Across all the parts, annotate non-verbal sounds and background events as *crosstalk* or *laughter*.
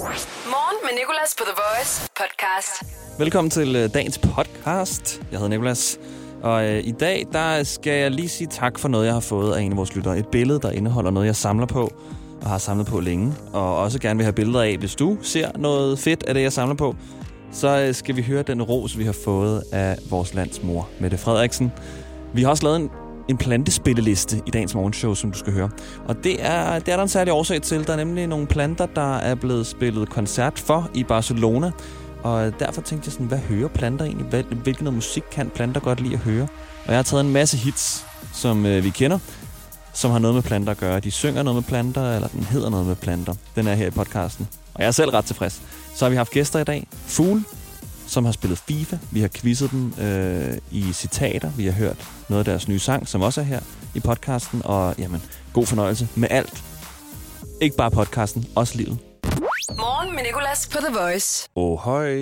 Morgen med Nicolas på The Voice podcast. Velkommen til øh, dagens podcast. Jeg hedder Nicolas. Og øh, i dag, der skal jeg lige sige tak for noget, jeg har fået af en af vores lyttere. Et billede, der indeholder noget, jeg samler på og har samlet på længe. Og også gerne vil have billeder af. Hvis du ser noget fedt af det, jeg samler på, så øh, skal vi høre den ros, vi har fået af vores landsmor, Mette Frederiksen. Vi har også lavet en, en plantespilleliste i dagens morgenshow, som du skal høre. Og det er, det er der en særlig årsag til. Der er nemlig nogle planter, der er blevet spillet koncert for i Barcelona. Og derfor tænkte jeg sådan, hvad hører planter egentlig? Hvad, hvilken noget musik kan planter godt lide at høre? Og jeg har taget en masse hits, som øh, vi kender, som har noget med planter at gøre. De synger noget med planter, eller den hedder noget med planter. Den er her i podcasten. Og jeg er selv ret tilfreds. Så har vi haft gæster i dag. Fugle, som har spillet FIFA. Vi har quizzet dem øh, i citater. Vi har hørt noget af deres nye sang, som også er her i podcasten. Og jamen, god fornøjelse med alt. Ikke bare podcasten, også livet. Morgen med Nicolas på The Voice. Ohøj.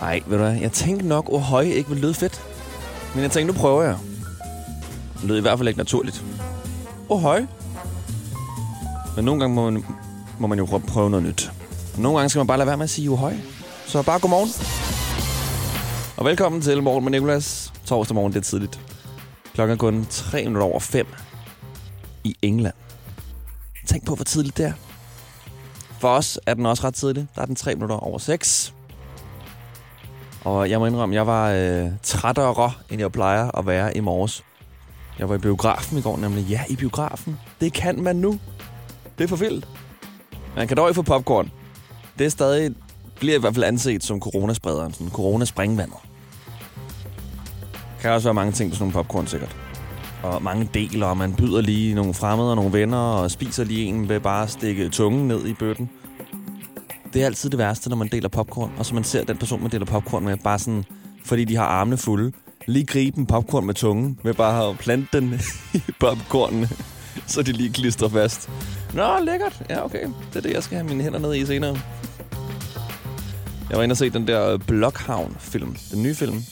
Ej, ved du hvad? Jeg tænkte nok, ohøj ikke ville lyde fedt. Men jeg tænkte, nu prøver jeg. Det lød i hvert fald ikke naturligt. Ohøj. Men nogle gange må man, må man jo prøve- prøve noget nyt. Nogle gange skal man bare lade være med at sige ohøj. Så bare godmorgen. Og velkommen til Morgen med Nicolas. Torsdag morgen, det er tidligt. Klokken er kun 3 minutter over 5 i England. Tænk på, hvor tidligt det er. For os er den også ret tidlig. Der er den 3 minutter over 6. Og jeg må indrømme, jeg var øh, trættere, end jeg plejer at være i morges. Jeg var i biografen i går, nemlig. Ja, i biografen. Det kan man nu. Det er for vildt. Man kan dog ikke få popcorn. Det er stadig, bliver i hvert fald anset som coronasprederen. Sådan coronaspringvandet. Kan også være mange ting på sådan nogle popcorn, sikkert. Og mange deler, og man byder lige nogle fremmede og nogle venner, og spiser lige en ved bare at stikke tungen ned i bøtten. Det er altid det værste, når man deler popcorn, og så man ser den person, man deler popcorn med, bare sådan, fordi de har armene fulde, lige gribe en popcorn med tungen, ved bare at plante den *laughs* i popcornen, så de lige klistrer fast. Nå, lækkert. Ja, okay. Det er det, jeg skal have mine hænder ned i senere. Jeg var inde og se den der Blockhavn-film. Den nye film.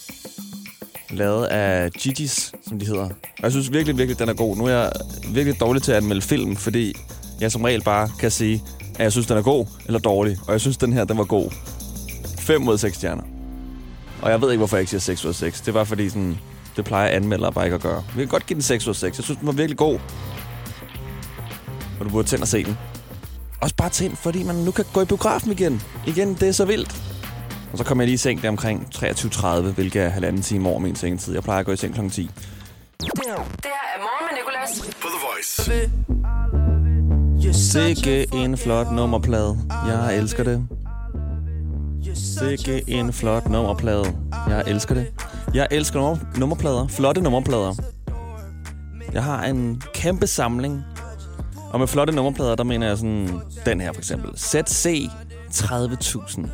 Lavet af Gigi's, som de hedder. Og jeg synes virkelig, virkelig, den er god. Nu er jeg virkelig dårlig til at anmelde film, fordi jeg som regel bare kan sige, at jeg synes, den er god eller dårlig. Og jeg synes, den her, den var god. 5 ud af 6 stjerner. Og jeg ved ikke, hvorfor jeg ikke siger 6 ud af 6. Det var fordi, sådan, det plejer anmeldere bare ikke at gøre. Vi kan godt give den 6 ud af 6. Jeg synes, den var virkelig god. Og du burde tænde at se den. Også bare tænd, fordi man nu kan gå i biografen igen. Igen, det er så vildt. Og så kom jeg lige i seng der omkring 23.30, hvilket er halvanden time over min sengetid. Jeg plejer at gå i seng kl. 10. Det her er Morgen med Nicolas. på The Voice. Sikke en flot nummerplade. Jeg elsker det. Sikke en flot nummerplade. Jeg elsker det. Jeg elsker nummer- nummerplader. Flotte nummerplader. Jeg har en kæmpe samling. Og med flotte nummerplader, der mener jeg sådan den her for eksempel. ZC 30.000.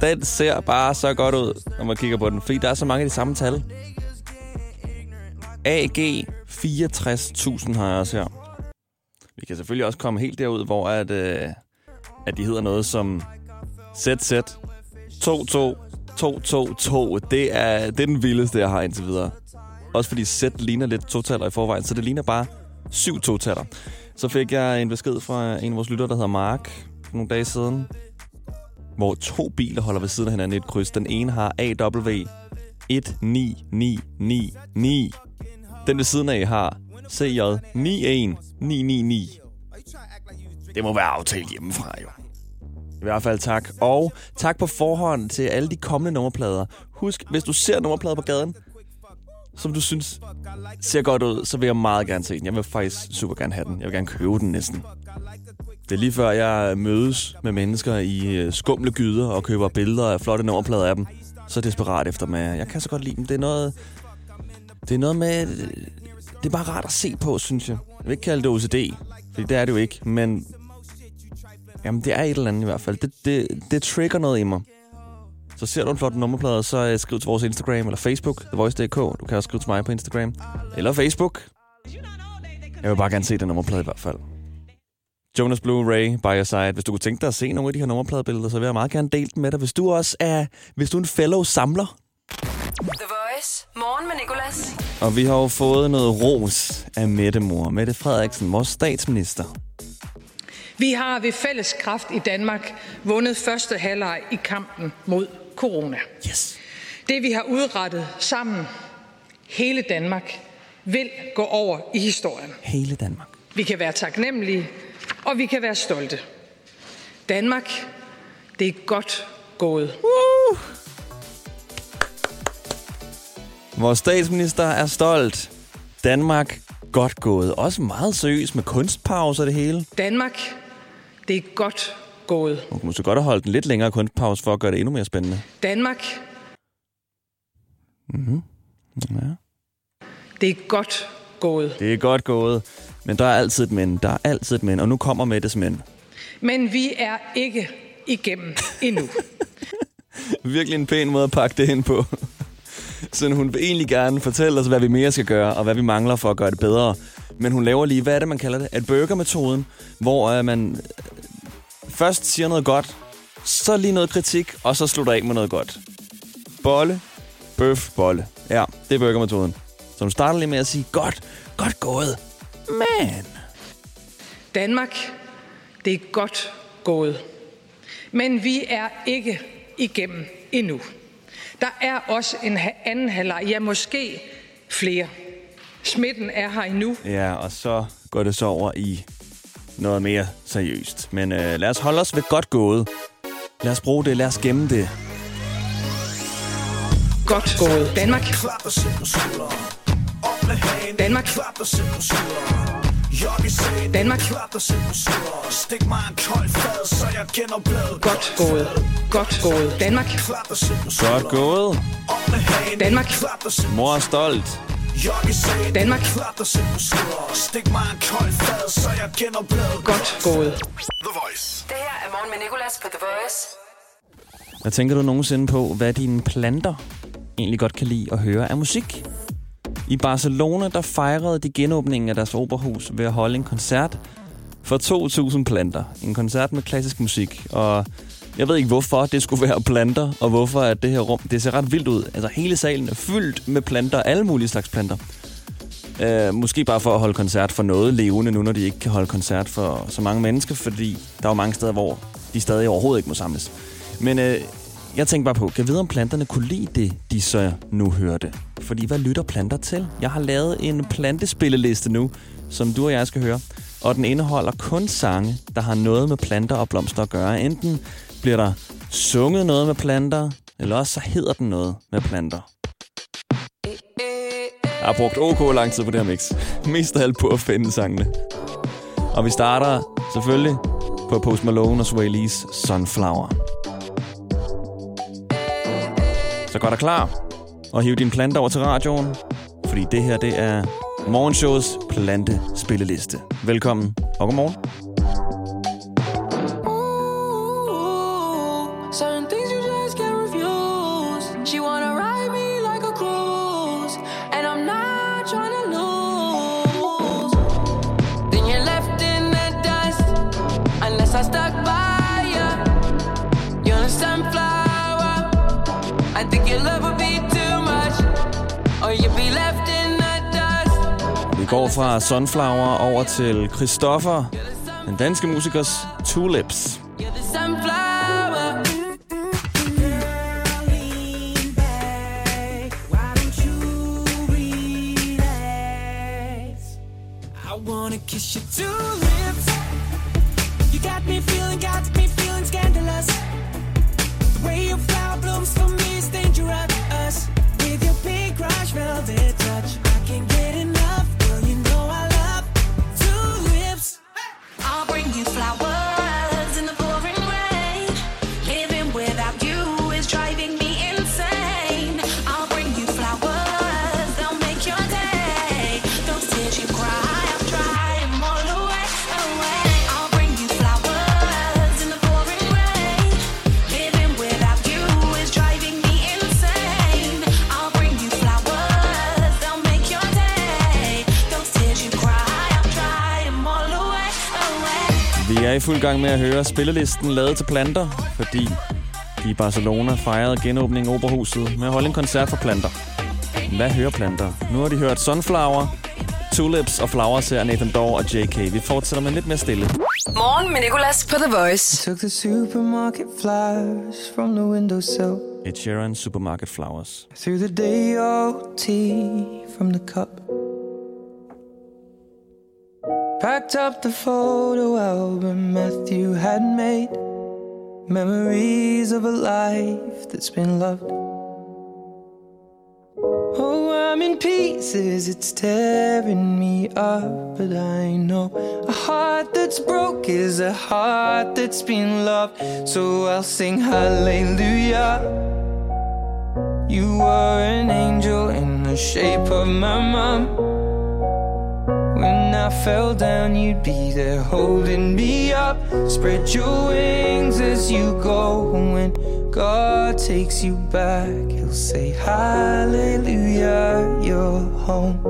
Den ser bare så godt ud, når man kigger på den, fordi der er så mange af de samme tal. AG 64.000 har jeg også her. Vi kan selvfølgelig også komme helt derud, hvor at, øh, at de hedder noget som ZZ 22 222. Det er, det er den vildeste, jeg har indtil videre. Også fordi Z ligner lidt totaler i forvejen, så det ligner bare syv totaler. Så fik jeg en besked fra en af vores lyttere, der hedder Mark, for nogle dage siden, hvor to biler holder ved siden af hinanden i et kryds. Den ene har AW 19999. Den ved siden af har CJ 91999. Det må være aftalt hjemmefra, jo. I hvert fald tak. Og tak på forhånd til alle de kommende nummerplader. Husk, hvis du ser nummerplader på gaden, som du synes ser godt ud, så vil jeg meget gerne se den. Jeg vil faktisk super gerne have den. Jeg vil gerne købe den næsten. Det er lige før, jeg mødes med mennesker i øh, skumle gyder og køber billeder af flotte nummerplader af dem. Så desperat efter dem. Jeg kan så godt lide dem. Det er noget... Det er noget med... Øh, det er bare rart at se på, synes jeg. Jeg vil ikke kalde det OCD, for det er det jo ikke. Men Jamen, det er et eller andet i hvert fald. Det, det, det trigger noget i mig. Så ser du en flot nummerplade, så uh, skriv til vores Instagram eller Facebook, TheVoice.dk. Du kan også skrive til mig på Instagram. Eller Facebook. Jeg vil bare gerne se den nummerplade i hvert fald. Jonas Blue Ray by your side. Hvis du kunne tænke dig at se nogle af de her nummerpladebilleder, så vil jeg meget gerne dele dem med dig. Hvis du også er, hvis du er en fellow samler, The Voice. Morgen med Nicolas. og vi har jo fået noget ros af Mette Mor. Mette Frederiksen, vores statsminister. Vi har ved fælles kraft i Danmark vundet første halvleg i kampen mod corona. Yes. Det vi har udrettet sammen, hele Danmark, vil gå over i historien. Hele Danmark. Vi kan være taknemmelige, og vi kan være stolte. Danmark, det er godt gået. Uh! Vores statsminister er stolt. Danmark, godt gået. Også meget seriøs med kunstpause og det hele. Danmark, det er godt gået. Man kunne måske godt have holdt en lidt længere kunstpause for at gøre det endnu mere spændende. Danmark, Ja. det er godt gået. Det er godt gået. Men der er altid et men. Der er altid et men. Og nu kommer Mettes men. Men vi er ikke igennem endnu. *laughs* Virkelig en pæn måde at pakke det ind på. *laughs* Så hun vil egentlig gerne fortælle os, hvad vi mere skal gøre, og hvad vi mangler for at gøre det bedre. Men hun laver lige, hvad er det, man kalder det? At burger-metoden, hvor uh, man øh, først siger noget godt, så lige noget kritik, og så slutter af med noget godt. Bolle, bøf, bolle. Ja, det er burger-metoden. Hun starter lige med at sige, godt, godt gået. Men... Danmark, det er godt gået. Men vi er ikke igennem endnu. Der er også en anden halvleg, ja måske flere. Smitten er her endnu. Ja, og så går det så over i noget mere seriøst. Men øh, lad os holde os ved godt gået. Lad os bruge det, lad os gemme det. Godt gået. Danmark. Danmark. Danmark. Stik mig en kold fad, så jeg kender bladet. godt gået. Godt gået. Danmark, Godt gået. Danmark. Mor er stolt. Danmark. Stik mig en kold fad, så jeg kender bladet. godt gået. The Voice. Det her er morgen med Nicolas på The Voice. Hvad tænker du nogensinde på, hvad dine planter egentlig godt kan lide at høre af musik? I Barcelona, der fejrede de genåbningen af deres operahus ved at holde en koncert for 2.000 planter. En koncert med klassisk musik. Og jeg ved ikke, hvorfor det skulle være planter, og hvorfor at det her rum, det ser ret vildt ud. Altså hele salen er fyldt med planter, alle mulige slags planter. Uh, måske bare for at holde koncert for noget levende, nu når de ikke kan holde koncert for så mange mennesker, fordi der er jo mange steder, hvor de stadig overhovedet ikke må samles. Men uh, jeg tænkte bare på, kan jeg vide, om planterne kunne lide det, de så nu hørte? Fordi hvad lytter planter til? Jeg har lavet en plantespilleliste nu, som du og jeg skal høre. Og den indeholder kun sange, der har noget med planter og blomster at gøre. Enten bliver der sunget noget med planter, eller også så hedder den noget med planter. Jeg har brugt OK lang tid på det her mix. Mest af alt på at finde sangene. Og vi starter selvfølgelig på Post Malone og Sway Lee's Sunflower. Så gør dig klar og hiv din plante over til radioen, fordi det her det er morgenshows plantespilleliste. Velkommen og godmorgen. Certain things you just can't refuse. She wanna ride me like a cruise, and I'm not trying to lose. Then you're left in the dust, unless I stuck by you. You're a sunflower. I think your love would be too much, or you'd be left in the dust. Vi går fra Sunflower over til Christoffer, den danske musikers Tulips. I fuld gang med at høre spillelisten lavet til planter, fordi de i Barcelona fejrede genåbningen af Operahuset med at holde en koncert for planter. Hvad hører planter? Nu har de hørt Sunflower, Tulips og Flowers her, Nathan Daw og JK. Vi fortsætter med lidt mere stille. Morgen med Nicolas på The Voice. Took the supermarket flowers from the windowsill. Ed Sheeran, Supermarket Flowers. Threw the day old tea from the cup. Packed up the photo album Matthew had made. Memories of a life that's been loved. Oh, I'm in pieces, it's tearing me up. But I know a heart that's broke is a heart that's been loved. So I'll sing hallelujah. You were an angel in the shape of my mom. I fell down, you'd be there holding me up. Spread your wings as you go. And when God takes you back, He'll say, Hallelujah, you're home.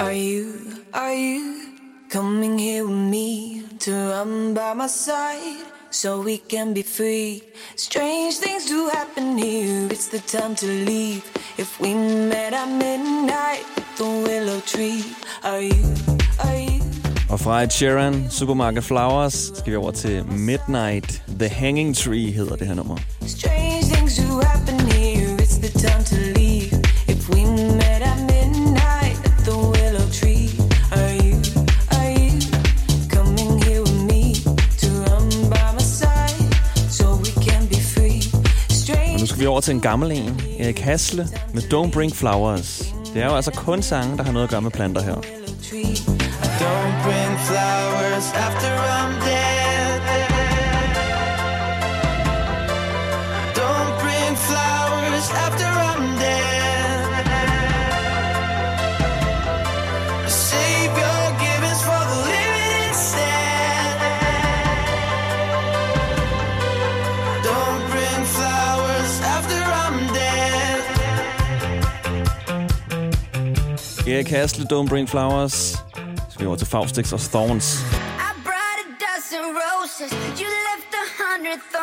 Are you, are you coming here with me to run by my side so we can be free? Strange things do happen here, it's the time to leave. If we met at midnight, the willow tree. Are you? Og fra Ed Sheeran, Supermarket Flowers, skal vi over til Midnight. The Hanging Tree hedder det her nummer. Strange things do happen here, it's the time to leave. If we met at midnight at the willow tree, are you, are you coming here with me to run by my side so we can be free? Strange nu skal vi over til en gammel en. Erik Hasle med Don't Bring Flowers. Det er jo altså kun sange, der har noget at gøre med planter her. Flowers after I'm dead. Don't bring flowers after I'm dead. Save your givings for the living instead. Don't bring flowers after I'm dead. Erik Hasle, Don't Bring Flowers. Vi over til Faustix og Thorns. You left a hundred thorns.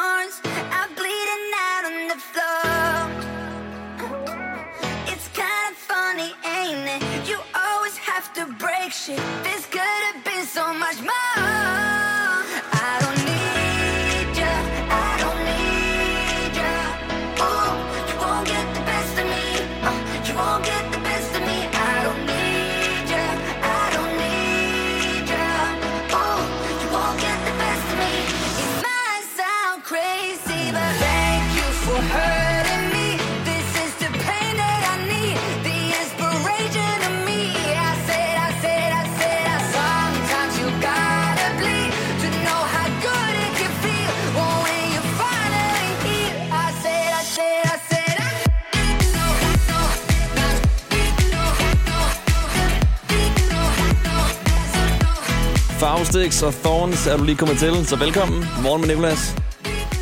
Faustix og Thorns er du lige kommet til, så velkommen. Morgen med Nicolas.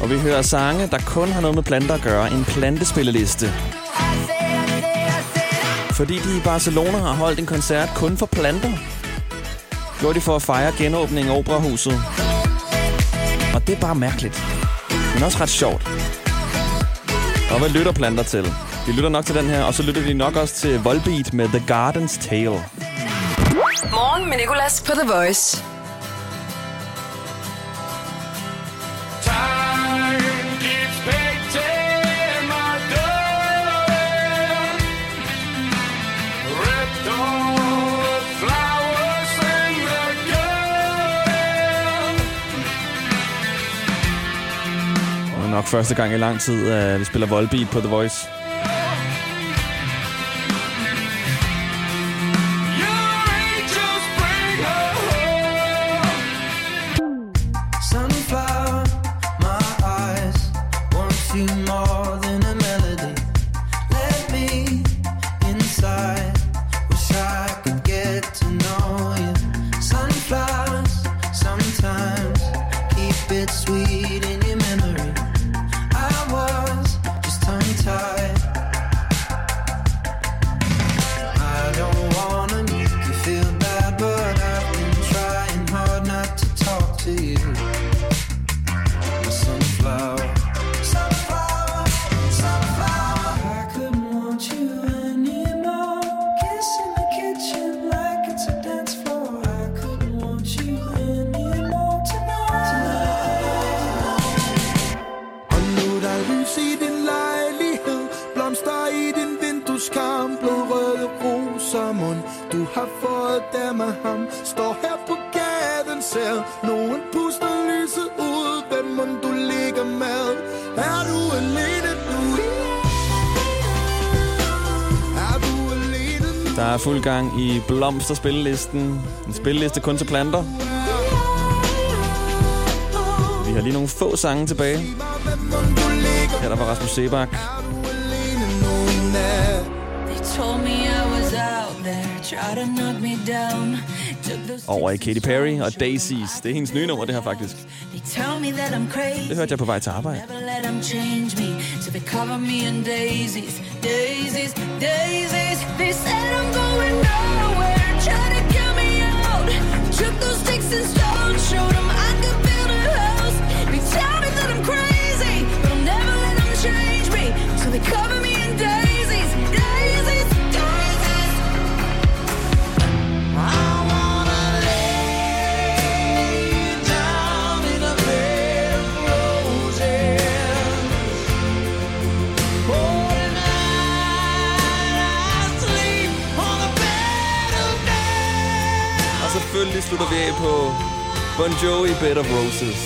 Og vi hører sange, der kun har noget med planter at gøre. En plantespilleliste. Fordi de i Barcelona har holdt en koncert kun for planter. Gjorde de for at fejre genåbningen af operahuset. Og det er bare mærkeligt. Men også ret sjovt. Og hvad lytter planter til? De lytter nok til den her, og så lytter de nok også til Volbeat med The Garden's Tale. Morgen med Nicolas på The Voice. Nok første gang i lang tid, at vi spiller Volbeat på The Voice. Der er fuld gang i Blomster-spillelisten. En spilleliste kun til planter. Vi har lige nogle få sange tilbage. Her der var Rasmus Sebak. Over i Katy Perry og Daisies. Det er hendes nye nummer, det her faktisk. Det hørte jeg på vej til arbejde. Never let them change me, so they cover me in daisies, daisies, daisies. They said I'm going nowhere, try slutter vi af på Bon Jovi, Bed of Roses.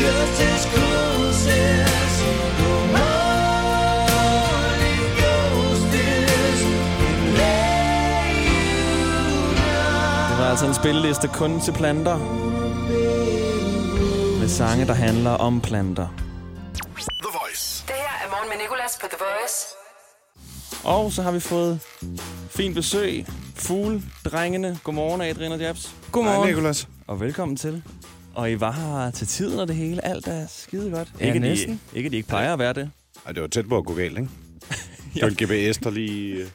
Just as close as the morning ghost is. Lay you down. Det var altså en spilleliste kun til planter. Med sange, der handler om planter. The Voice. Det her er morgen med Nicolas på The Voice. Og så har vi fået fint besøg. Fugle, drengene. Godmorgen, Adrian og Jabs. Hej, Nicolas. Og velkommen til. Og I var her til tiden og det hele. Alt er skide godt. Ja, ikke, næsten. De, ikke, de ikke plejer at være det. Ej, det var tæt på at gå galt, ikke? *laughs* Det var en GPS, der lige... øh,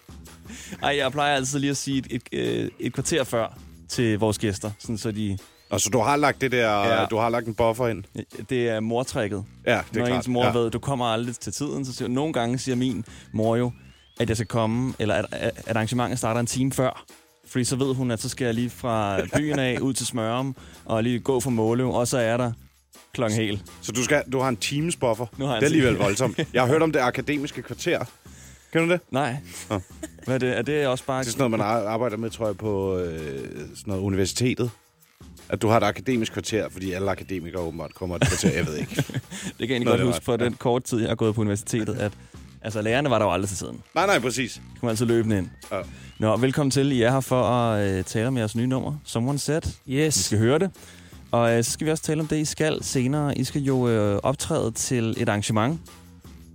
Ej, jeg plejer altid lige at sige et, et, øh, et kvarter før til vores gæster. Sådan, så de, Og så du har lagt det der... Ja. Du har lagt en buffer ind. det er mortrækket. Ja, det er Når klart. ens mor ja. ved, du kommer aldrig til tiden, så siger nogle gange siger min mor jo, at jeg skal komme, eller at, at arrangementet starter en time før. Fordi så ved hun, at så skal jeg lige fra byen af ud til Smørum, og lige gå fra Måløv, og så er der klokken hel. Så du, skal, du har en times buffer. Nu har jeg det er alligevel voldsomt. *laughs* Jeg har hørt om det akademiske kvarter. Kan du det? Nej. Nå. Hvad er det? Er det også bare... Det er sådan noget, man ar- arbejder med, tror jeg, på øh, sådan noget universitetet. At du har et akademisk kvarter, fordi alle akademikere åbenbart kommer et kvarter, jeg ved ikke. *laughs* Det kan jeg egentlig Nå, godt huske fra den Ja. korte tid, jeg har gået på universitetet, at altså, lærerne var der jo aldrig til tiden. Nej, nej, præcis. De kom altid løbende ind. Ja. Nå, velkommen til. I er her for at øh, tale om jeres nye nummer, Someone Said. Yes. Vi skal høre det. Og øh, så skal vi også tale om det, I skal senere. I skal jo øh, optræde til et arrangement,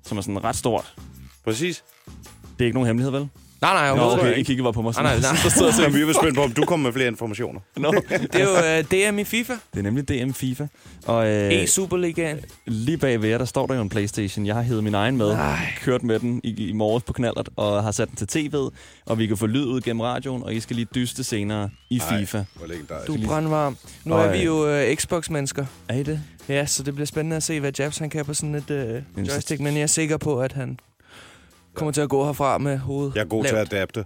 som er sådan ret stort. Præcis. Det er ikke nogen hemmelighed, vel? Nej, nej, Nå, okay. ikke. I kiggede bare på mig. Nej, nej, nej. *laughs* Så jeg tænkte, vi er spændt på, om du kommer med flere informationer. *laughs* Nå, Det er jo uh, DM i FIFA. det er nemlig DM FIFA. Og øh, E-Superligaen. lige bag ved jer, der står der jo en Playstation. Jeg har hævet min egen med, Ej. kørt med den i, i morges på knallert, og har sat den til tv'et, og vi kan få lyd ud gennem radioen, og I skal lige dyste senere i Ej, FIFA. Hvor legendarisk. Du er brandvarm. Nu Og, er vi øh, jo uh, Xbox-mennesker. Er I det? Ja, så det bliver spændende at se, hvad Jabs han kan på sådan et uh, joystick. Men jeg er sikker på, at han kommer til at gå herfra med hovedet Jeg er god lavt. til at adapte.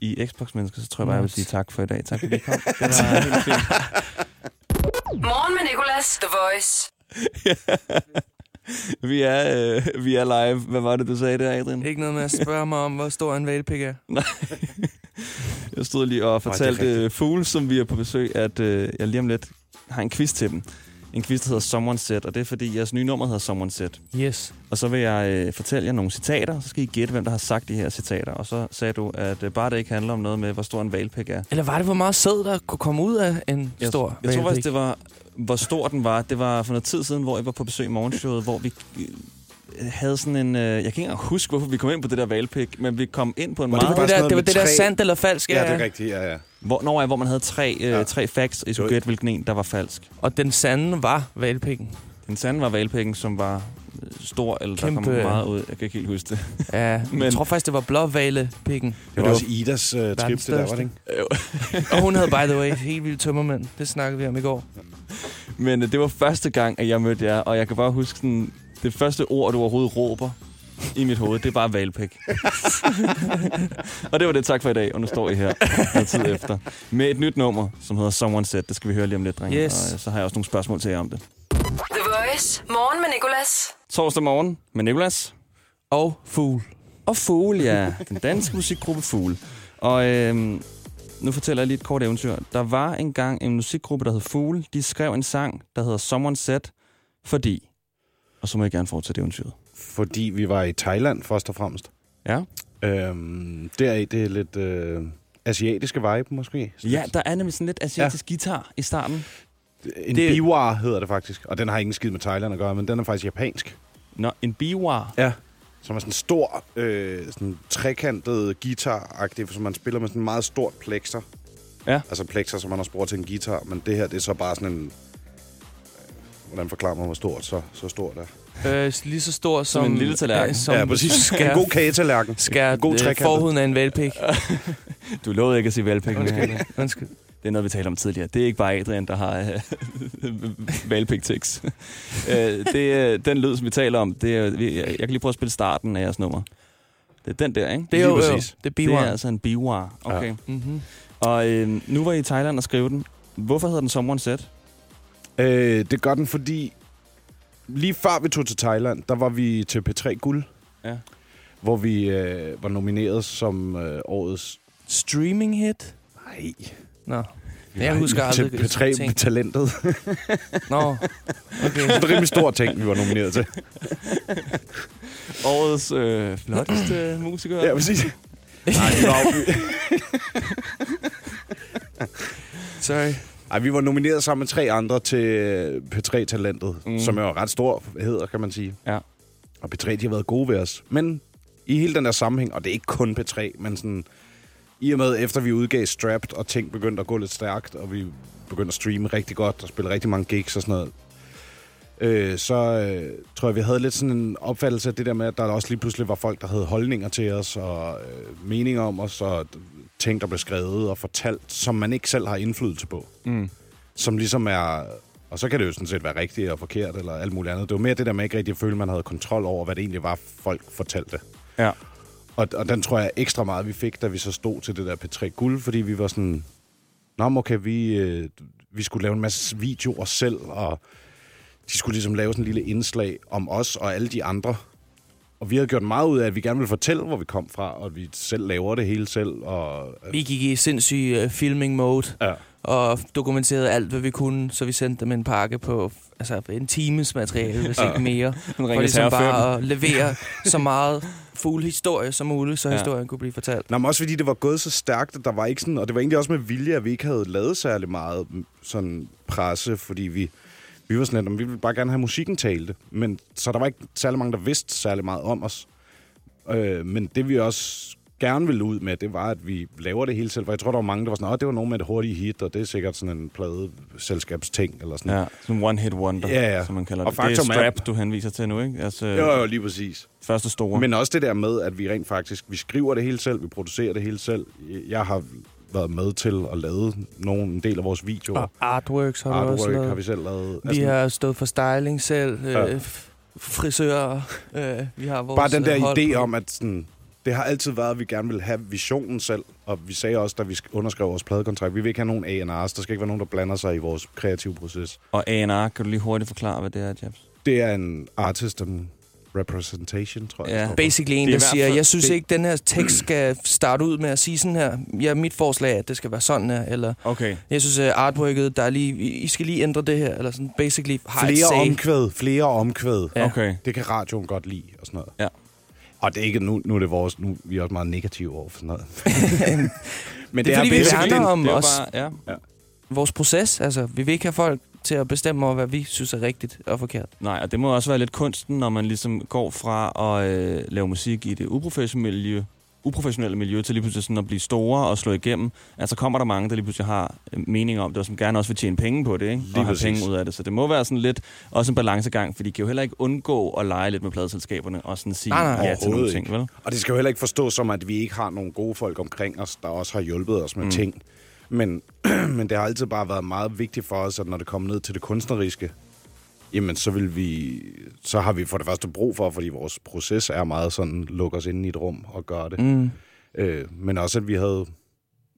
I Xbox-mennesker, så tror jeg bare, jeg vil sige tak for i dag. Tak fordi I kom. *laughs* Det var helt fint. Morgen med Nicolas, The Voice. *laughs* Vi er, øh, vi er live. Hvad var det, du sagde der, Adrian? Ikke noget med at spørge mig om, hvor stor en valpik er. *laughs* Jeg stod lige og fortalte øh, Fugle, som vi er på besøg, at øh, jeg lige om lidt har en quiz til dem. En quiz, der hedder Someone Set, og det er fordi, jeres nye nummer hedder Someone Set. Yes. Og så vil jeg øh, fortælle jer nogle citater, så skal I gætte, hvem der har sagt de her citater. Og så sagde du, at øh, bare det ikke handler om noget med, hvor stor en valpik er. Eller var det, hvor meget sæd, der kunne komme ud af en Jeg, stor jeg tror hvalpik? faktisk, det var, hvor stor den var. Det var for noget tid siden, hvor jeg var på besøg i morgenshowet, hvor vi øh, havde sådan en... Øh, jeg kan ikke engang huske, hvorfor vi kom ind på det der valpik, men vi kom ind på en Var det meget... det, sådan der, noget det var det der sandt eller falsk, Ja, det er rigtigt, ja, ja. Hvor, når, hvor man havde tre, øh, Ja. tre facts, og I skulle gætte, hvilken en, der var falsk. Og den sande var valpikken. Den sande var valpikken, som var øh, stor, eller der Kæmpe- kom meget ud. Jeg kan ikke helt huske det. Ja, *laughs* men... Jeg tror faktisk, det var blåvalepikken. Det var også Idas uh, trip, det der, var det ikke? Og hun havde, by the way, helt vildt tømmermænd. Det snakkede vi om i går. Men øh, det var første gang, at jeg mødte jer, og jeg kan bare huske sådan, det første ord, du overhovedet råber i mit hoved, det er bare valpik. *laughs* og det var det, tak for i dag, og nu står I her noget tid efter. Med et nyt nummer, som hedder Someone Set. Det skal vi høre lige om lidt, drenge. Yes. Og øh, så har jeg også nogle spørgsmål til jer om det. The Voice. Morgen med Nicolas. Torsdag morgen med Nicolas. Og fugl. Og Fugle, ja. Den danske musikgruppe Fugle. Og øhm, nu fortæller jeg lige et kort eventyr. Der var engang en musikgruppe, der hed Fugle. De skrev en sang, der hedder Someone Said, fordi... Og så må jeg gerne fortsætte eventyret. Fordi vi var i Thailand, først og fremmest. Ja. Øhm, deraf, det er lidt øh, asiatiske vibe, måske. Ja, der er nemlig sådan lidt asiatisk ja. guitar i starten. En det- biwa hedder det faktisk. Og den har ingen skid med Thailand at gøre, men den er faktisk japansk. Nå, en biwa. Ja. Som er sådan en stor, øh, sådan trekantet guitar-agtig, som man spiller med sådan en meget stort plekter. Ja. Altså plekter, som man også bruger til en guitar. Men det her, det er så bare sådan en... øh, Hvordan forklarer man, hvor stort så, så stort er? Øh, lige så stor som... en lille tallerken. øh, som ja, præcis. *laughs* Skær, En god kagetallerken. skær En god øh, forhuden af en valpik. *laughs* Du lovede ikke at sige valgpik. Undskyld. Undskyld. Det er noget, vi talte om tidligere. Det er ikke bare Adrian, der har øh, *laughs* valgpik-tics. øh, det er den lyd, som vi taler om. Det er, jeg, jeg kan lige prøve at spille starten af jeres nummer. Det er den der, ikke? Det er jo, jo præcis. det er Det er altså en biwa. Okay. Ja. Mm-hmm. Og øh, nu var I i Thailand og skrev den. Hvorfor hedder den Someone Said? Øh, det gør den, fordi lige før vi tog til Thailand, der var vi til P3 Guld, Ja. hvor vi øh, var nomineret som øh, årets... Streaming hit? Nej. Nå. Jeg husker til aldrig P3 ting. Talentet. Nå, *laughs* okay. det er en rimelig stor ting, vi var nomineret til. Årets øh, flotteste musiker. Ja, præcis. Nej, vi var, *laughs* Sorry. Ej, vi var nomineret sammen med tre andre til øh, P3 Talentet, Mm. mm. som er jo ret stor hedder, kan man sige. Ja. Og P3, de har været gode ved os. Men i hele den der sammenhæng, og det er ikke kun P3, men sådan... I og med, efter vi udgav Strapped, og ting begyndte at gå lidt stærkt, og vi begyndte at streame rigtig godt, og spille rigtig mange gigs og sådan noget, øh, så øh, tror jeg, vi havde lidt sådan en opfattelse af det der med, at der også lige pludselig var folk, der havde holdninger til os, og øh, meninger om os, og ting, der blev skrevet og fortalt, som man ikke selv har indflydelse på. Mm. Som ligesom er... Og så kan det jo sådan set være rigtigt og forkert, eller alt muligt andet. Det var mere det der med ikke rigtig at føle, at man havde kontrol over, hvad det egentlig var, folk fortalte. Ja. Og, og den tror jeg ekstra meget, vi fik, da vi så stod til det der P3 Guld, fordi vi var sådan, Nå, okay, vi, øh, vi skulle lave en masse videoer selv, og de skulle ligesom lave sådan en lille indslag om os og alle de andre. Og vi havde gjort meget ud af, at vi gerne ville fortælle, hvor vi kom fra, og at vi selv laver det hele selv. Og, Vi gik i sindssyg uh, filming mode ja. og dokumenterede alt, hvad vi kunne, så vi sendte dem en pakke på altså en times materiale, hvis ikke mere. *laughs* For ligesom bare at levere så meget fuld historie som muligt, så Ja. historien kunne blive fortalt. Nå, men også fordi det var gået så stærkt, at der var ikke sådan, og det var egentlig også med vilje, at vi ikke havde lavet særlig meget sådan presse, fordi vi, vi var sådan lidt, "Jamen, vi ville bare gerne have musikken talte, men så der var ikke særlig mange, der vidste særlig meget om os. Øh, men det vi også gerne ville ud med, det var, at vi laver det hele selv, for jeg tror, der var mange, der var sådan, åh, det var nogen med et hurtigt hit, og det er sikkert sådan en pladeselskabsting, eller sådan. Ja, som one hit wonder, Ja, ja. som man kalder Og det. Det er faktum er- Strap, du henviser til nu, ikke? Altså, Jo, jo, lige præcis. første store. Men også det der med, at vi rent faktisk, vi skriver det hele selv, vi producerer det hele selv. Jeg har været med til at lave nogle, en del af vores videoer. Og artworks har vi også Artwork lavet. har vi selv lavet. Vi har stået for styling selv, øh, Ja. f- frisører, øh, vi har vores Bare den der øh, idé på- om, at sådan, det har altid været, at vi gerne vil have visionen selv. Og vi sagde også, da vi sk- underskrev vores pladekontrakt, vi vil ikke have nogen A&R's. Der skal ikke være nogen, der blander sig i vores kreative proces. Og A&R, kan du lige hurtigt forklare, hvad det er, Jabs? Det er en artist and representation, tror jeg. Ja. det for. Basically en, Det er der siger, fald- jeg synes det- ikke, den her tekst skal starte ud med at sige sådan her. Ja, mit forslag er, at det skal være sådan her. Eller Okay. jeg synes, at artworket, der er lige, I skal lige ændre det her. Eller sådan, basically har Flere omkvæd, flere omkvæd. Ja. Okay. Det kan radioen godt lide og sådan noget. Ja. Og det er ikke, nu, nu er det vores, nu vi er også meget negative over for sådan noget. *laughs* Men Det er fordi, vi værner om Det os, bare, ja. vores proces. Altså, vi vil ikke have folk til at bestemme over, hvad vi synes er rigtigt og forkert. Nej, og det må også være lidt kunsten, når man ligesom går fra at øh, lave musik i det uprofessionelle miljø, uprofessionelle miljø til lige pludselig sådan at blive store og slå igennem. Altså kommer der mange, der lige pludselig har øh, mening om det, og som gerne også vil tjene penge på det, ikke? Lige og have præcis. penge ud af det. Så det må være sådan lidt også en balancegang, for de kan jo heller ikke undgå at lege lidt med pladeselskaberne og sådan sige Nej, nej. ja til nogle Overhovedet ting, vel? Og det skal jo heller ikke forstås som, at vi ikke har nogle gode folk omkring os, der også har hjulpet os med Mm. mm. ting. Men, *clears throat* men det har altid bare været meget vigtigt for os, at når det kommer ned til det kunstneriske, jamen så vil vi, så har vi for det første brug for, fordi vores proces er meget sådan, lukke os inde i et rum og gøre det. Mm. Øh, men også, at vi havde,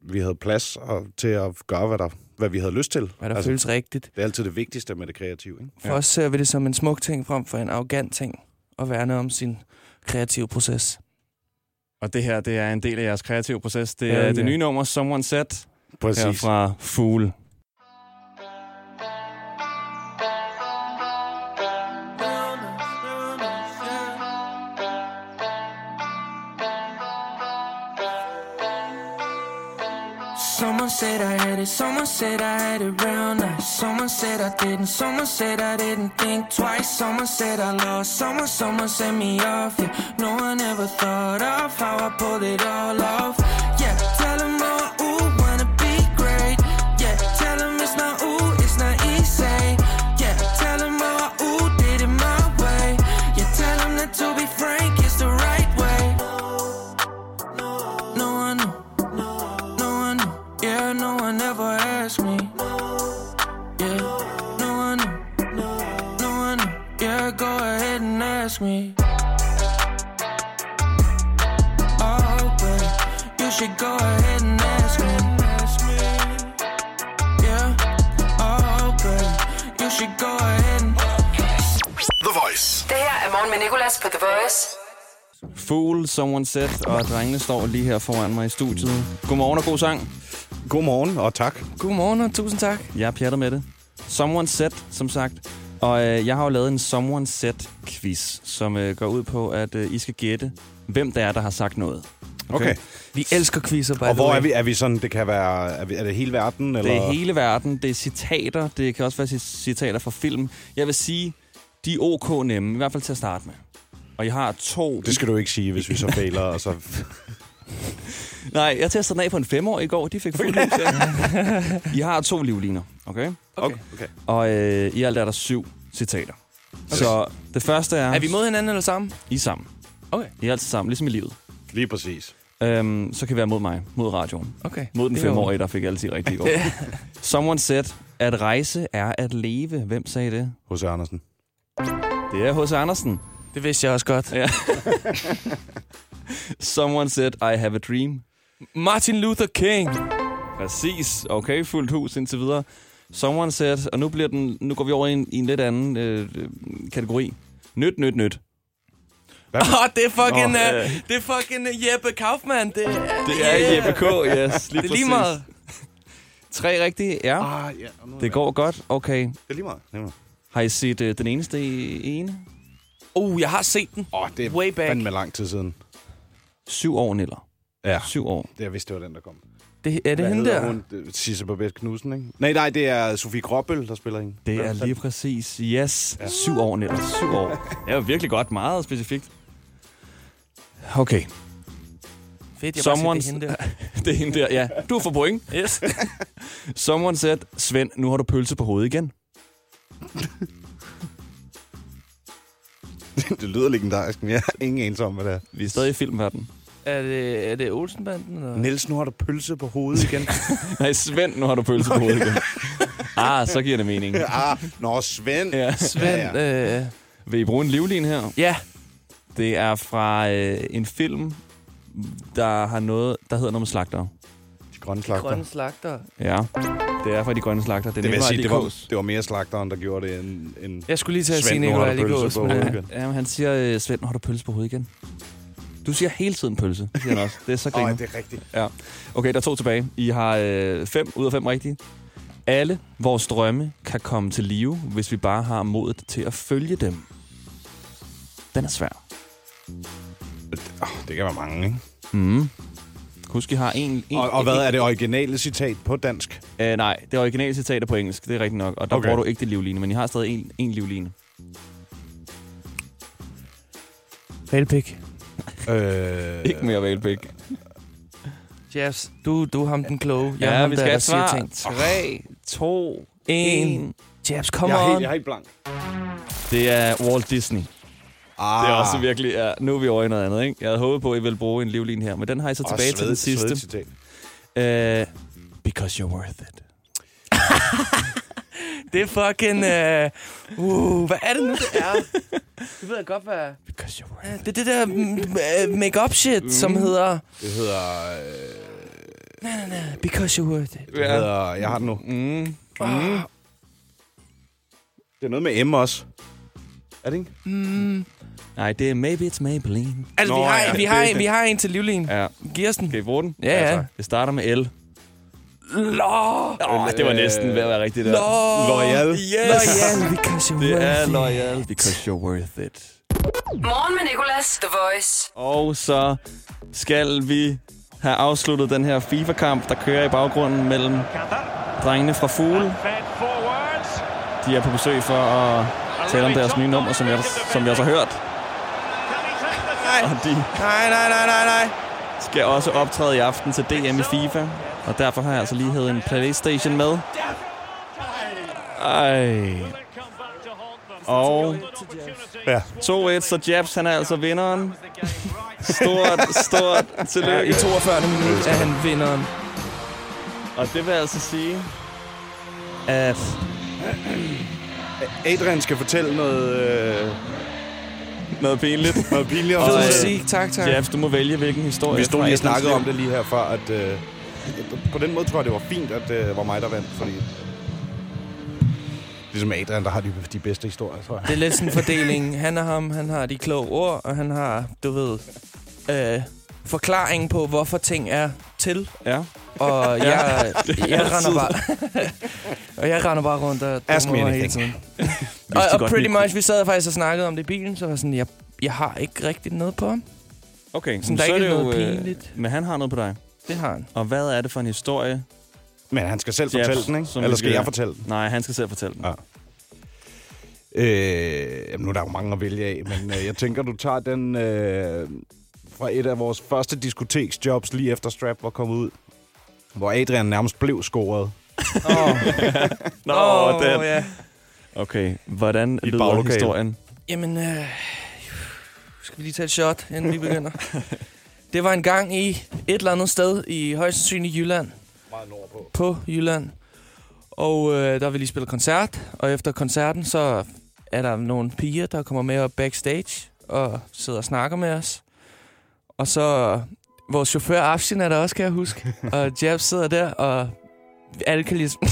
vi havde plads og, til at gøre, hvad, der, hvad vi havde lyst til. Hvad der altså, føles rigtigt. Det er altid det vigtigste med det kreative. Ikke? For os ser vi det som en smuk ting frem for en arrogant ting. At værne om sin kreative proces. Og det her, det er en del af jeres kreative proces. Det Ja, er ja. det nye nummer, Someone Said. Præcis. Her fra Fugle. Someone said I had it, someone said I had it real nice. Someone said I didn't, someone said I didn't think twice. Someone said I lost, someone, someone sent me off. Yeah, no one ever thought of how I pulled it all off. Go ahead and ask me. Oh, babe, you should go ahead and ask me. Yeah, oh, babe, you should go ahead and. The Voice. Det her er morgen med Nicolas på The Voice. Fool, Someone Said, og drengene står lige her foran mig i studiet. Godmorgen og god sang. Godmorgen, og tak. Godmorgen og tusind tak. Jeg er med det. Someone Said, som sagt. Og øh, jeg har jo lavet en Someone Said-quiz, som øh, går ud på, at øh, I skal gætte, hvem det er, der har sagt noget. Okay. Vi elsker quizzer, by Og hvor er vi? Er vi sådan, det kan være, er, vi, er det hele verden? Eller? Det er hele verden, det er citater, det kan også være citater fra film. Jeg vil sige, de er ok nemme, i hvert fald til at starte med. Og jeg har to... Det skal du ikke sige, hvis vi så fejler, og så... *laughs* Nej, jeg testede den af på en femårig i går, de fik fuld. Ja. *laughs* I har to livliner, okay? Okay. okay. Og øh, i alt er der syv citater. Okay. Så det første er... Er vi mod hinanden eller sammen? I er sammen. Okay. I er altid sammen, ligesom i livet. Lige præcis. Øhm, så kan vi være mod mig, mod radioen. Okay. Mod den femårige, der fik altid rigtigt i *laughs* går. Someone said, at rejse er at leve. Hvem sagde det? Hos Andersen. Det er H.C. Andersen. Det vidste jeg også godt. Ja. Someone said, I have a dream. Martin Luther King. Præcis. Okay, fuldt hus indtil videre. Someone said, og nu, bliver den, nu går vi over i en, i en lidt anden øh, øh, kategori. Nyt, nyt, nyt. Åh, oh, det er fucking, Nå, uh, øh. det er fucking uh, Jeppe Kaufmann. Det, er- Det er Jeppe K, yes. Lige det er lige meget. Tre rigtige, ja. Ah, ja. Det går godt. Okay. Det er lige meget. Lige meget. Har I set øh, den eneste i ene? Uh, jeg har set den. Åh, oh, det er Way back. fandme lang tid siden. Syv år, Niller. Ja. Syv år. Det, jeg vidste, det var den, der kom. Det, er det Hvad hende der? Hun? Sisse Babette Knudsen, ikke? Nej, nej, det er Sofie Gråbøl, der spiller hende. Det er lige præcis. Yes. Ja. Syv år, Niller. Syv år. Det er jo virkelig godt. Meget specifikt. Okay. Fedt, jeg bare Someone... siger, det er hende der. *laughs* det er hende der, ja. Du får point. Yes. *laughs* Someone said, Svend, nu har du pølse på hovedet igen. *laughs* det lyder legendarisk, men jeg har ingen anelse om, hvad det er. Vi er stadig i filmverdenen. Er, det, er det Olsenbanden? Eller? Niels, nu har du pølse på hovedet igen. *laughs* Nej, Svend, nu har du pølse på hovedet igen. Ah, så giver det mening. *laughs* ah, nå, Svend. Ja. Svend, øh, Vil I bruge en livlin her? ja. Det er fra øh, en film, der har noget, der hedder noget med slagter. De grønne slagter. Grønne slagter. Ja, det er fra de grønne slagter. Det Det vil jeg sige, det var, det var mere slagteren, der gjorde det, end, end Jeg skulle lige til at sige Nikolaj Ligås. men. Ja, men han siger, øh, Svend, nu har du pølse på hovedet igen. Du siger hele tiden pølse, siger han også. Det er så Åh, griner. det er rigtigt. Ja. Okay, der er to tilbage. I har øh, fem ud af fem rigtige. Alle vores drømme kan komme til live, hvis vi bare har modet til at følge dem. Den er svær. Oh, det kan være mange, ikke? Mm. Husk, I har en... en Og, og hvad er det originale citat på dansk? Øh, nej, det er originale citat er på engelsk, det er rigtigt nok. Og der Okay. okay. bruger du ikke det livline, men I har stadig en, en livline. Valpik. Øh, Ikke mere valpik. Jazz, du, du er ham den kloge. Jeg Ja, ham, vi der, skal der have siger svar. ting. 3, 2, En. 1. Jabs, come jeg, er on. helt, jeg er helt blank. Det er Walt Disney. Ah, Det er også virkelig... Ja, nu er vi over i noget andet, ikke? Jeg havde håbet på, at I ville bruge en livline her, men den har I så Og tilbage til den sidste. Uh, because you're worth it. *laughs* Det er fucking... Uh, uh, hvad er det nu, det er? Det ved jeg godt, hvad... Because you're worth Ja, Det er det der mm, øh, make-up shit, mm. som hedder... Det hedder... Øh, Nej, nej, nej. Because you're worth it. det hedder... Jeg har den nu. Mm. Mm. Det er noget med M også. Er det ikke? Mm. Nej, det er Maybe It's Maybelline. Altså, Nå, vi, har, ja, vi, det har er vi har en til livlin. Ja. Giv os den. Kan I bruge den? Ja, ja. tak. Det starter med L. Lå! Åh, det var næsten ved at være rigtigt der. Lå! Loyal. Yes! Loyal, because you're Det er loyal, because you're worth it. Morgen med Nicolas, The Voice. Og så skal vi have afsluttet den her FIFA-kamp, der kører i baggrunden mellem drengene fra Fugle. De er på besøg for at tale om deres nye nummer, som jeg, som jeg også har hørt. Og de Nej, nej, nej, nej, nej. skal også optræde i aften til DM i FIFA. Og derfor har jeg altså lige hævet en Playstation med. Ej. Og Ja. 2-1, så Jabs, han er altså vinderen. Stort, stort Ja, tillykke. I 42. minut er han vinderen. Og det vil altså sige, at Adrian skal fortælle noget, øh, noget pinligt. noget pinligt om Fed Og, sig øh, selv. musik, tak, tak. Jabs, du må vælge, hvilken historie. Vi stod lige og snakkede om det lige her før, at øh, på den måde tror jeg, det var fint, at det øh, var mig, der vandt, fordi ligesom Adrian, der har de, de bedste historier, tror jeg. Det er lidt sådan en fordeling. Han og ham, han har de kloge ord, og han har, du ved, øh, forklaringen på, hvorfor ting er til. Ja. Og *laughs* Ja, jeg, er jeg render bare... *laughs* og jeg render bare rundt og Ask me hele tiden. *laughs* Og, og pretty much, vi sad faktisk og snakkede om det i bilen, så var jeg sådan, jeg, jeg har ikke rigtig noget på ham. Okay, Sådan, så der er er det jo... noget øh, pinligt. Men han har noget på dig. Det har han. Og hvad er det for en historie? Men han skal selv fortælle den, ikke? som Eller skal jeg fortælle den? Nej, han skal selv fortælle den. Ja. Øh, jamen, nu er der jo mange at vælge af, men øh, jeg tænker, du tager den øh, fra et af vores første diskoteksjobs, lige efter Strap var kommet ud, hvor Adrian nærmest blev scoret. Oh. *laughs* Nå, Åh, den. ja. Okay, hvordan I lyder baglokale. historien? Jamen, øh, skal vi lige tage et shot, inden vi begynder? *laughs* det var en gang i et eller andet sted i højst sandsynligt Jylland. Meget nordpå. På Jylland. Og øh, der vil lige spille koncert, og efter koncerten, så er der nogle piger, der kommer med op backstage og sidder og snakker med os. Og så vores chauffør Afshin er der også, kan jeg huske. *laughs* og Jabs sidder der, og alle kan ligesom... *laughs*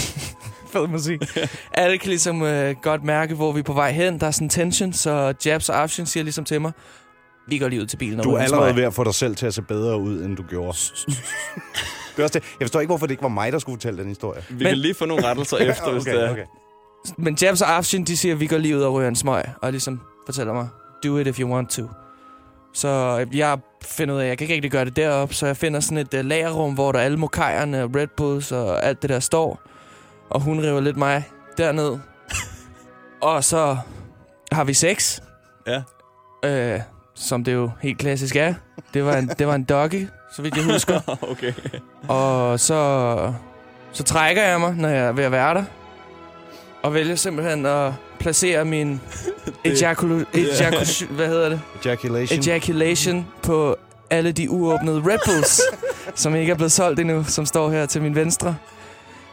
Fed musik. Alle kan ligesom øh, godt mærke, hvor vi er på vej hen. Der er sådan tension, så Jabs og Afshin siger ligesom til mig, vi går lige ud til bilen og Du er allerede smøg." ved at få dig selv til at se bedre ud, end du gjorde. *laughs* det er også det. Jeg forstår ikke, hvorfor det ikke var mig, der skulle fortælle den historie. Vi kan lige få nogle rettelser *laughs* efter, hvis det er. okay. Men Jabs og Afshin, de siger, at vi går lige ud og ryger en smøg, og ligesom fortæller mig, do it if you want to. Så jeg finder ud af, at jeg kan ikke rigtig gøre det deroppe, så jeg finder sådan et uh, lagerrum, hvor der alle mokajerne, Red Bulls og alt det der står. Og hun river lidt mig derned. *laughs* og så har vi sex, Ja. øh, som det jo helt klassisk er. Det var en, det var en doggy, så vidt jeg husker. *laughs* okay. Og så, så trækker jeg mig, når jeg er ved at være der. Og vælger simpelthen at placere min *laughs* ejacula- ejacu- hvad hedder det? Ejaculation. ejaculation på alle de uåbnede Red Bulls, *laughs* som ikke er blevet solgt endnu, som står her til min venstre.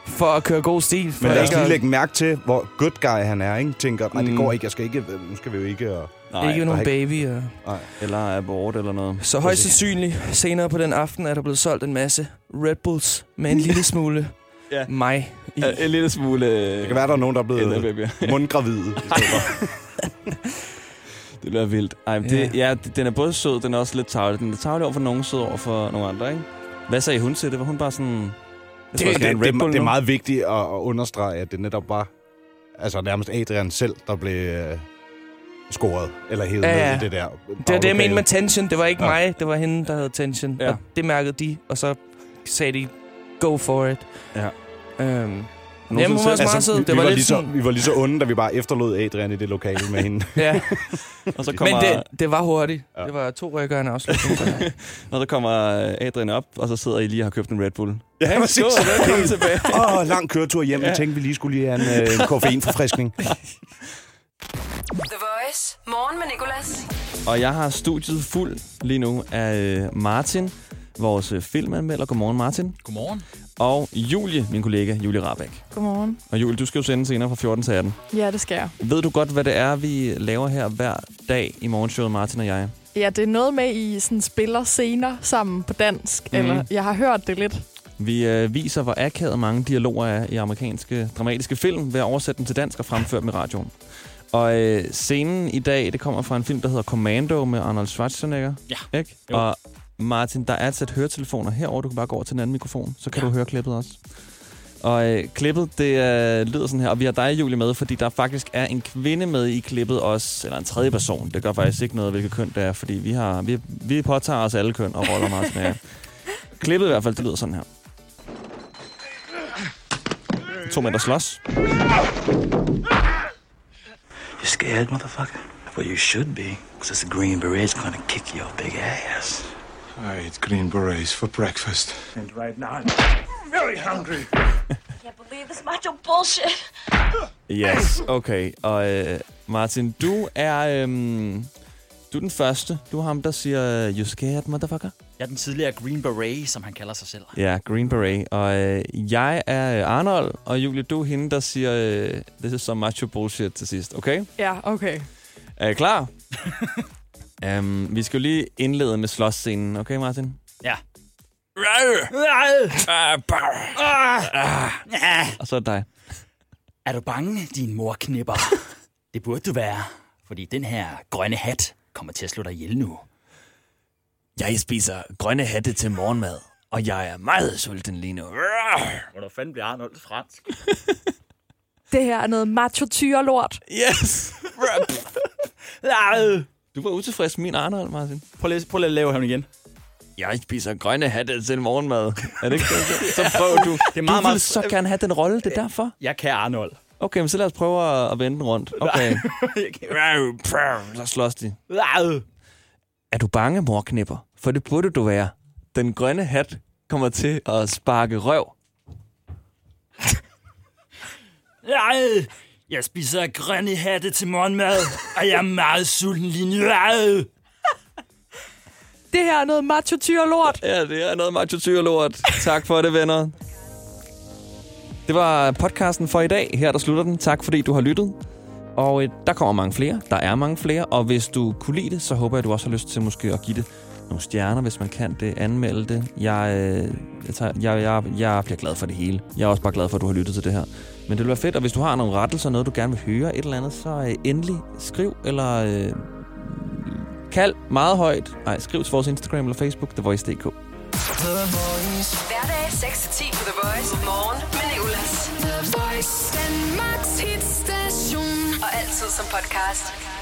For at køre god stil. For Men lad os lige lægge mærke til, hvor good guy han er, ikke? Tænker, nej, det Mm. går ikke, jeg skal ikke, nu skal vi jo ikke... Og... Nej, ikke nogen og- baby. Og... Nej. eller abort eller noget. Så højst sandsynligt senere på den aften er der blevet solgt en masse Red Bulls med en lille smule *laughs* Ja. mig i. Ja, en lille smule... Det kan være, der er nogen, der er blevet *laughs* mundgravide. *laughs* Det bliver vildt. Ej, men det, ja. den er både sød, den er også lidt tavlig. Den er tavlig over for nogen, sød over for nogle andre, ikke? Hvad sagde hun til det? Var hun bare sådan... Det, det, det, det, det er meget vigtigt at, at understrege, at det netop var altså nærmest Adrian selv, der blev øh, scoret, eller hævet Ja, ja, ned i det der Det var det, jeg mente med tension. Det var ikke Ja. mig, det var hende, der havde tension. Ja. Og det mærkede de, og så sagde de, go for it. Ja. Øhm, Jamen, hun var også meget sød. vi, Det vi, var var lidt lige så, sådan- vi var lige så onde, da vi bare efterlod Adrian i det lokale med hende. *laughs* ja. Og så Men kommer, det, det var hurtigt. Ja. Ja. Det var to rykker og en afslutning. Så. og *laughs* så kommer Adrian op, og så sidder I lige og har købt en Red Bull. Ja, præcis. Skål, velkommen *laughs* tilbage. Åh, oh, lang køretur hjem. Jeg tænkte, vi lige skulle lige have en, øh, en koffeinforfriskning. The Voice. Morgen med Nicolas. Og jeg har studiet fuld lige nu af øh, Martin, vores øh, filmanmelder. Godmorgen, Martin. Godmorgen. Og Julie, min kollega, Julie Rabeck. Godmorgen. Og Julie, du skal jo sende senere fra 14 til 18. Ja, det skal jeg. Ved du godt, hvad det er, vi laver her hver dag i morgenshowet, Martin og jeg? Ja, det er noget med, I sådan spiller scener sammen på dansk. Mm. Eller jeg har hørt det lidt. Vi øh, viser, hvor akavet mange dialoger er i amerikanske dramatiske film ved at oversætte dem til dansk og fremføre dem i radioen. Og øh, scenen i dag, det kommer fra en film, der hedder Commando med Arnold Schwarzenegger. Ja. Ikke? Jo. Og Martin, der er et sæt høretelefoner herover. Du kan bare gå over til den anden mikrofon, så kan Ja. du høre klippet også. Og øh, klippet, det øh, lyder sådan her, og vi har dig, Julie, med, fordi der faktisk er en kvinde med i klippet også, eller en tredje person. Det gør faktisk ikke noget, hvilket køn det er, fordi vi, har, vi, vi påtager os alle køn og roller meget sådan her. Klippet i hvert fald, det lyder sådan her. To mænd, der slås. You scared, motherfucker? Well, you should be, because it's the Green Berets gonna kick your big ass. I ate green berets for breakfast. And right now, I'm very hungry. *laughs* Can't believe this macho bullshit. Yes, okay. Og øh, Martin, du er, øhm, du er den første. Du er ham, der siger, you scared, motherfucker? Jeg er den tidligere Green Beret, som han kalder sig selv. Ja, Green Beret. Og øh, jeg er øh, Arnold, og Julie, du er hende, der siger, øh, this is some macho bullshit til sidst, okay? Ja, okay. Er I klar? *laughs* um, vi skal jo lige indlede med slåsscenen, okay Martin? Ja. Og så er det dig. Er du bange, din mor knipper? *laughs* det burde du være, fordi den her grønne hat kommer til at slå dig ihjel nu. Jeg spiser grønne hatte til morgenmad, og jeg er meget sulten lige nu. Hvordan fanden bliver Arnold fransk? *laughs* Det her er noget macho lort. Yes! *laughs* Du var utilfreds med min Arnold, Martin. Prøv lige, prøv lige at lave ham igen. Jeg spiser grønne hatte til morgenmad. Er det ikke det? *laughs* Så prøv du. Det er meget, du vil meget- så gerne have den rolle, det er derfor. Jeg kan Arnold. Okay, men så lad os prøve at, at vende den rundt. *laughs* Okay. *laughs* så slås de. Er du bange, morknipper? For det burde du være. Den grønne hat kommer til at sparke røv. Jeg, jeg spiser grønne hatte til morgenmad, og jeg er meget sulten lige nu. Det her er noget macho lort. Ja, det er noget macho lort. Tak for det, venner. Det var podcasten for i dag. Her der slutter den. Tak fordi du har lyttet. Og øh, der kommer mange flere. Der er mange flere. Og hvis du kunne lide det, så håber jeg, du også har lyst til måske at give det nogle stjerner, hvis man kan det. Anmelde det. Jeg, øh, jeg, tager, jeg, jeg, jeg bliver glad for det hele. Jeg er også bare glad for, at du har lyttet til det her. Men det vil være fedt, og hvis du har nogle rettelser, noget du gerne vil høre, et eller andet, så øh, endelig skriv, eller øh, kald meget højt. Nej, skriv til vores Instagram eller Facebook, TheVoice.dk. Hverdag 6-10 på The Voice. Morgen med Nicolas. The Voice. Danmarks hitstation. Og altid som podcast.